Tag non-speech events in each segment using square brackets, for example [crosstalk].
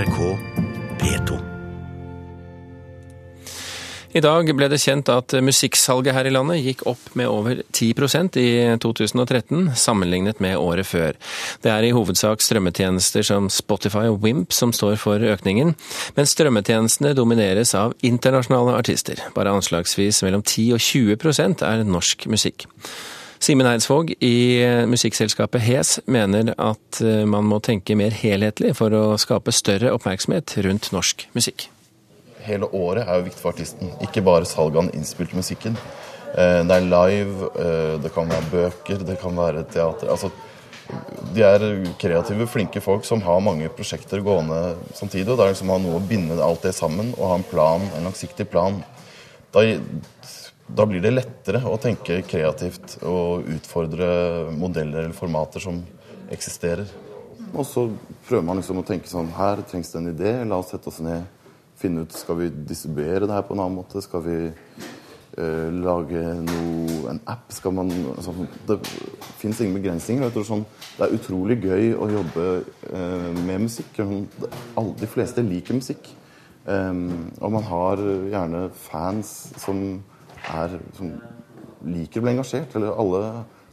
NRK P2. I dag ble det kjent at musikksalget her i landet gikk opp med over 10% i 2013, sammenlignet med året før. Det er i hovedsak strømmetjenester som Spotify og Wimp som står for økningen, men strømmetjenestene domineres av internasjonale artister. Bare anslagsvis mellom 10 og 20% er norsk musikk. Simen Eidsvåg i musikkselskapet Hes mener at man må tenke mer helhetlig for å skape større oppmerksomhet rundt norsk musikk hele året er jo viktig for artisten. Ikke bare salget av den innspilte musikken. Det er live, det kan være bøker, det kan være teater. Altså, de er kreative, flinke folk som har mange prosjekter gående samtidig. og Det er liksom å ha noe å binde alt det sammen og ha en plan, en langsiktig plan. Da, da blir det lettere å tenke kreativt og utfordre modeller eller formater som eksisterer. Og så prøver man liksom å tenke sånn Her trengs det en idé. La oss sette oss ned finne ut skal vi distribuere det her på en annen måte. Skal vi eh, lage noe, en app? Skal man, altså, det fins ingen begrensninger. Jeg tror sånn, Det er utrolig gøy å jobbe eh, med musikk. Alle, de fleste liker musikk. Um, og man har gjerne fans som, er, som liker å bli engasjert. Eller alle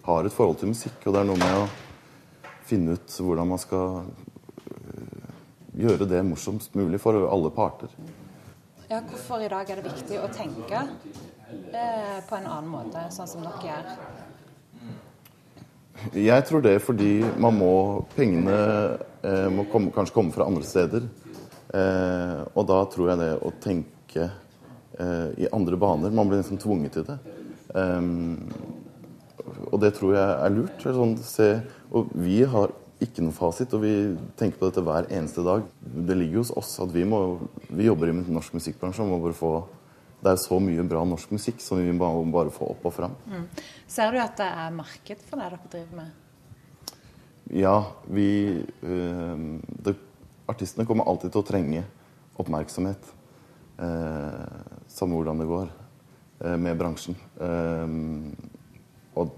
har et forhold til musikk. Og det er noe med å finne ut hvordan man skal gjøre det morsomst mulig for alle parter. Ja, hvorfor i dag er det viktig å tenke eh, på en annen måte, sånn som dere gjør? Jeg tror det er fordi man må Pengene eh, må komme, kanskje komme fra andre steder. Eh, og da tror jeg det å tenke eh, i andre baner Man blir liksom tvunget til det. Um, og det tror jeg er lurt. Sånn, se, og vi har ikke noen fasit, og vi tenker på dette hver eneste dag. Det ligger hos oss at vi, må, vi jobber i norsk musikkbransje og må bare få det er så mye bra norsk musikk som vi må bare få opp og fram. Mm. Ser du at det er marked for det dere driver med? Ja, vi øh, det, Artistene kommer alltid til å trenge oppmerksomhet. Eh, samme hvordan det går eh, med bransjen. Eh, og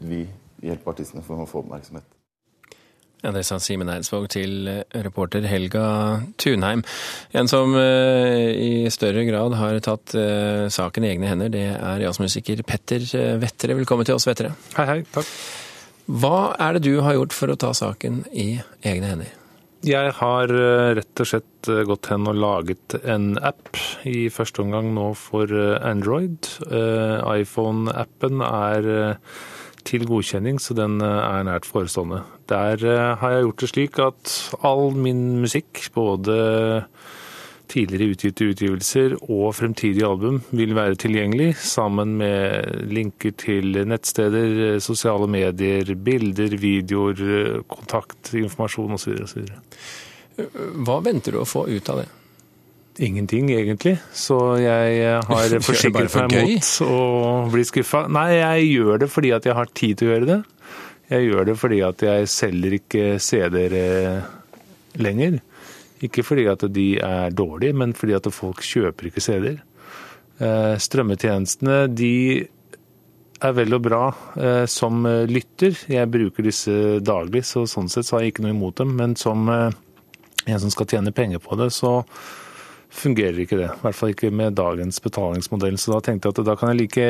vi hjelper artistene for å få oppmerksomhet. Ja, Det sa Simen Eidsvåg til reporter Helga Tunheim. En som i større grad har tatt saken i egne hender, det er jazzmusiker Petter Vettere. Velkommen til oss, Vettere. Hei, hei. Takk. Hva er det du har gjort for å ta saken i egne hender? Jeg har uh, rett og slett gått hen og laget en app, i første omgang nå for Android. iPhone-appen er til godkjenning, så den eh, er nært forestående. Der eh, har jeg gjort det slik at all min musikk, både tidligere utgitte utgivelser og fremtidige album, vil være tilgjengelig, sammen med linker til nettsteder, sosiale medier, bilder, videoer, kontakt, informasjon osv. Hva venter du å få ut av det? Ingenting, egentlig. Så jeg har [laughs] forsikret for meg mot å bli skuffa. Nei, jeg gjør det fordi at jeg har tid til å gjøre det. Jeg gjør det fordi at jeg selger ikke CD-er lenger. Ikke fordi at de er dårlige, men fordi at folk kjøper ikke CD-er. Eh, strømmetjenestene de er vel og bra som lytter. Jeg bruker disse daglig, så sånn sett så har jeg ikke noe imot dem. Men som en som skal tjene penger på det, så fungerer ikke det. I hvert fall ikke med dagens betalingsmodell. Så da tenkte jeg at da kan jeg like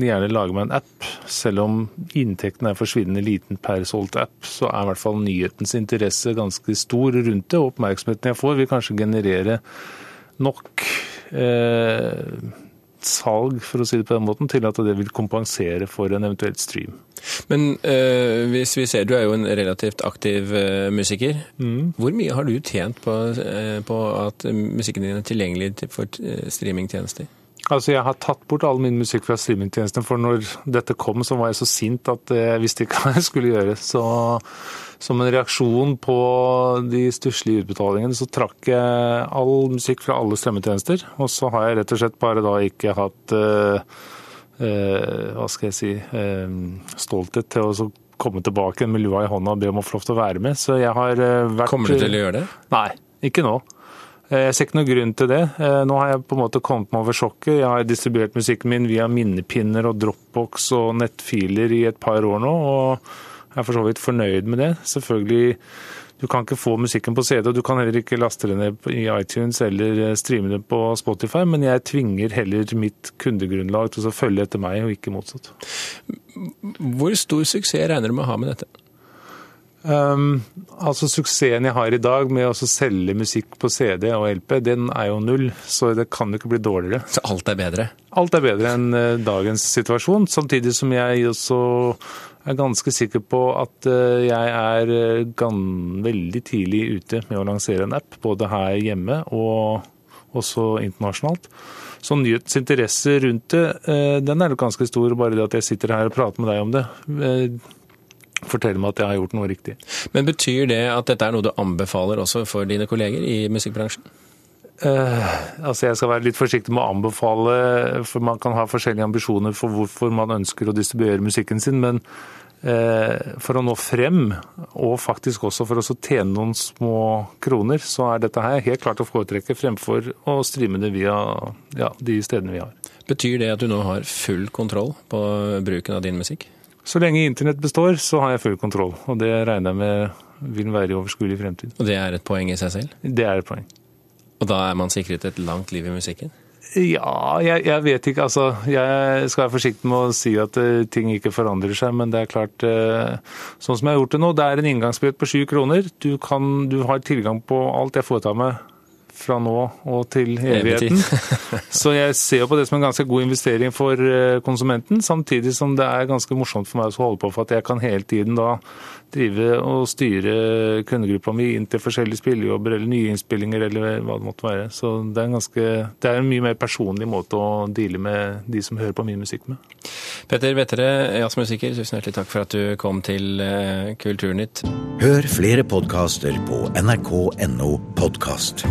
gjerne lage meg en app. Selv om inntekten er forsvinnende liten per solgt app, så er i hvert fall nyhetens interesse ganske stor rundt det. Og oppmerksomheten jeg får, vil kanskje generere nok eh, salg, for å si det på den måten, til at det vil kompensere for en eventuelt stream. Men øh, hvis vi ser, du er jo en relativt aktiv øh, musiker. Mm. Hvor mye har du tjent på, øh, på at musikken din er tilgjengelig for streamingtjenester? Altså, Jeg har tatt bort all min musikk fra streamingtjenestene, for når dette kom, så var jeg så sint at jeg visste ikke [laughs] hva jeg skulle gjøre. Så som en reaksjon på de stusslige utbetalingene, så trakk jeg all musikk fra alle strømmetjenester. Og så har jeg rett og slett bare da ikke hatt uh, uh, hva skal jeg si uh, stolthet til å komme tilbake med lua i hånda og be om å få lov til å være med. Så jeg har vært Kommer du til å gjøre det? Nei, ikke nå. Jeg ser ikke noen grunn til det. Nå har jeg på en måte kommet meg over sjokket. Jeg har distribuert musikken min via minnepinner og Dropbox og nettfiler i et par år nå. og jeg er for så vidt fornøyd med det. Selvfølgelig, du kan ikke få musikken på CD, og du kan heller ikke laste det ned i iTunes eller streame det på Spotify, men jeg tvinger heller mitt kundegrunnlag til å følge etter meg, og ikke motsatt. Hvor stor suksess regner du med å ha med dette? Um, altså Suksessen jeg har i dag med å selge musikk på CD og LP, den er jo null. Så det kan jo ikke bli dårligere. Så alt er bedre? Alt er bedre enn uh, dagens situasjon. Samtidig som jeg også er ganske sikker på at uh, jeg er uh, veldig tidlig ute med å lansere en app. Både her hjemme og også internasjonalt. Så nyhetsinteresse rundt det, den er jo ganske stor. Bare det at jeg sitter her og prater med deg om det forteller meg at jeg har gjort noe riktig. Men Betyr det at dette er noe du anbefaler også for dine kolleger i musikkbransjen? Uh, altså Jeg skal være litt forsiktig med å anbefale, for man kan ha forskjellige ambisjoner for hvorfor man ønsker å distribuere musikken sin. Men uh, for å nå frem, og faktisk også for å tjene noen små kroner, så er dette her helt klart å foretrekke fremfor å streame det via ja, de stedene vi har. Betyr det at du nå har full kontroll på bruken av din musikk? Så lenge internett består, så har jeg full kontroll. Og det regner jeg med vil være i overskuelig fremtid. Og det er et poeng i seg selv? Det er et poeng. Og da er man sikret et langt liv i musikken? Ja, jeg, jeg vet ikke. Altså, jeg skal være forsiktig med å si at uh, ting ikke forandrer seg, men det er klart uh, Sånn som jeg har gjort det nå, det er en inngangsbillett på sju kroner. Du, kan, du har tilgang på alt jeg foretar meg fra nå og til evigheten. [laughs] Så jeg ser på det som en ganske god investering for eh, konsumenten, samtidig som det er ganske morsomt for meg å holde på for at jeg kan hele tiden da drive og styre kundegruppa mi inn til forskjellige spillejobber eller nye innspillinger eller hva det måtte være. Så det er en, ganske, det er en mye mer personlig måte å deale med de som hører på min musikk med. Petter Vettere, jazzmusiker, tusen hjertelig takk for at du kom til eh, Kulturnytt. Hør flere podkaster på nrk.no podkast.